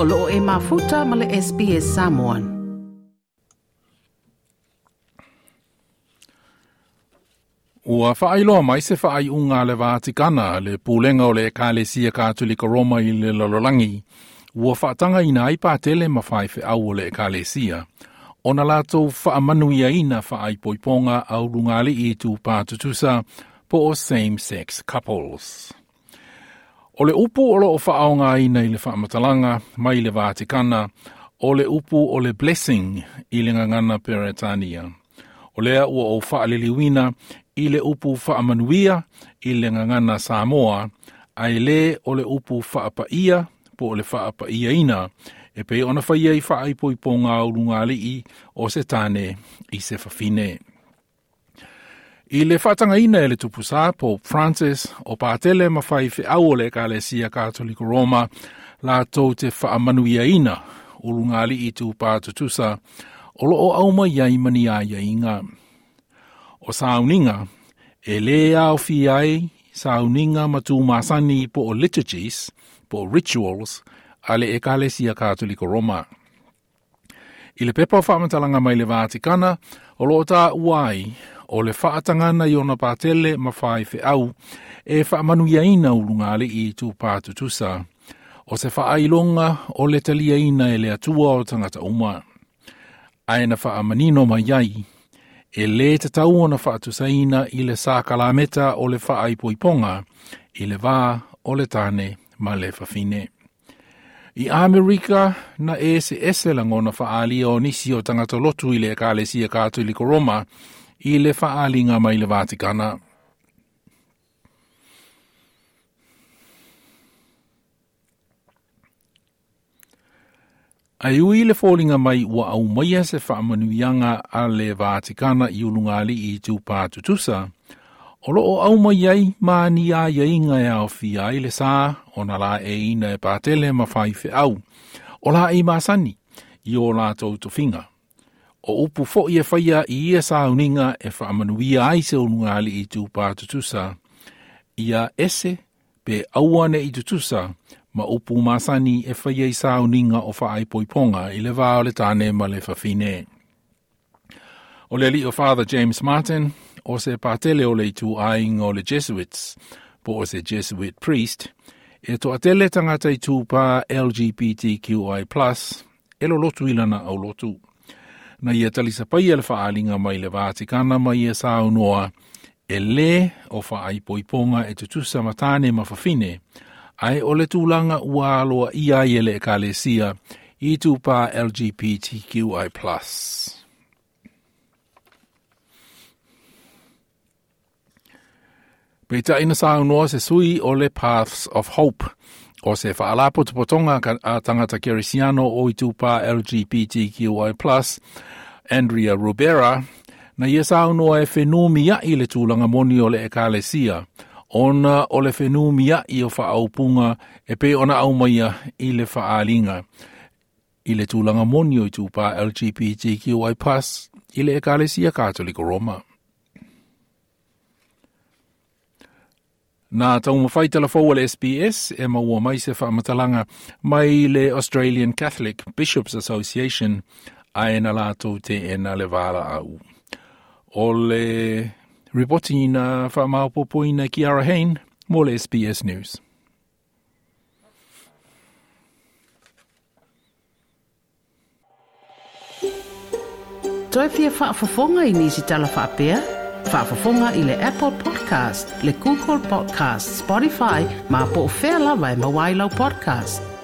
o loo e mafuta ma le SPS Samoan. Ua whaailoa mai se whaai unga le Vatikana le pūlenga o le Ekalesia Katolika Roma i le lalolangi. Ua whaatanga ina ai pātele ma whaife au o le Ekalesia. Ona lātou whaamanuia ina whaai poiponga au rungale i tū pātutusa po o same-sex couples. O le upu o lo o whaaonga i nei le whaamatalanga, mai le Vatikana, o le upu o le blessing i le ngangana Peretania. O lea ua o whaaliliwina i le upu whaamanuia i le ngangana Samoa, a e le o le upu whaapaia po o le whaapaia ina, e pei ona whaia i whaaipo i po ngā urunga lii o se tane i se fafine. I le whatanga ina e le tupusa, Pope Francis, o pātele mawhai whi au o le kālesia katoliko Roma, la tau te whaamanuia ina, urungali i tū pātutusa, o loo au mai iai mani ai inga. O sauninga, e le au fi ai, sauninga matu masani po o liturgies, po o rituals, ale e kālesia katoliko Roma. I le pepa whaamantalanga mai le vātikana, o loo tā uai, o le whaatangana na ona pātele ma whae whi au e whaamanu ia ina urunga le i tū pātutusa. O se whaailonga o le talia ina e le atua o tangata uma. Aena whaamanino ma iai, e le te tau ona whaatusa ina i le saka la meta o le whaaipoiponga i le vā o le tane ma le whawhine. I Amerika, na e se ese langona wha o nisi o tangata lotu i le i kātuli Roma i le whaalinga mai le Vatikana. Ai ui le fōlinga mai ua au maia se whaamanuianga a le Vatikana i ulungali i tūpā tutusa, o loo au maiai māni a iainga e au fiai le sā o nā la e ina e pātele ma whaife au, o la e masani i o la tau tu finga o upu fo ia faia i ia sa uninga e wha amanuia ai se ununga ali i tū pātutusa. Ia ese pe auane i tutusa ma upu masani e faia i sa uninga o wha poiponga i le vāo le tāne ma le whawhine. O le li o Father James Martin, o se pātele o le tū aing o le Jesuits, po o se Jesuit priest, e to atele tangata i tū pā LGBTQI+, e lo lotu ilana au lotu na ia talisa pai ele faaalinga mai le Vatikana mai ia saunoa e le o ai poiponga e tutusa matane ma fafine ai o le tūlanga ua aloa ia ia e le ekalesia i tūpā LGBTQI+. Pei ta ina saunoa se sui o le Paths of Hope – O se whaala putupotonga a tangata Kerisiano o i tūpā LGBTQI+, Andrea Rubera, na ia saunoa e whenumia i le tūlanga moni o le ekalesia. Ona o le whenumia i o whaaupunga e pe ona aumaia i le whaalinga. I le tūlanga moni o i tūpā LGBTQI+, i le ekalesia Katoliko Roma. Nā tauma whaitalafoa le SPS, e maua mai se whaamatalaga mai le Australian Catholic Bishops Association a na lātou te ena le wāla au. O le ripoti nā whamaupopoina Kiara Hain mō le SPS News. Toi fia whaafafonga i nisi tala Fafafonga i le Apple Podcast, le Google Podcast, Spotify, ma po fela vai e mawailau podcast.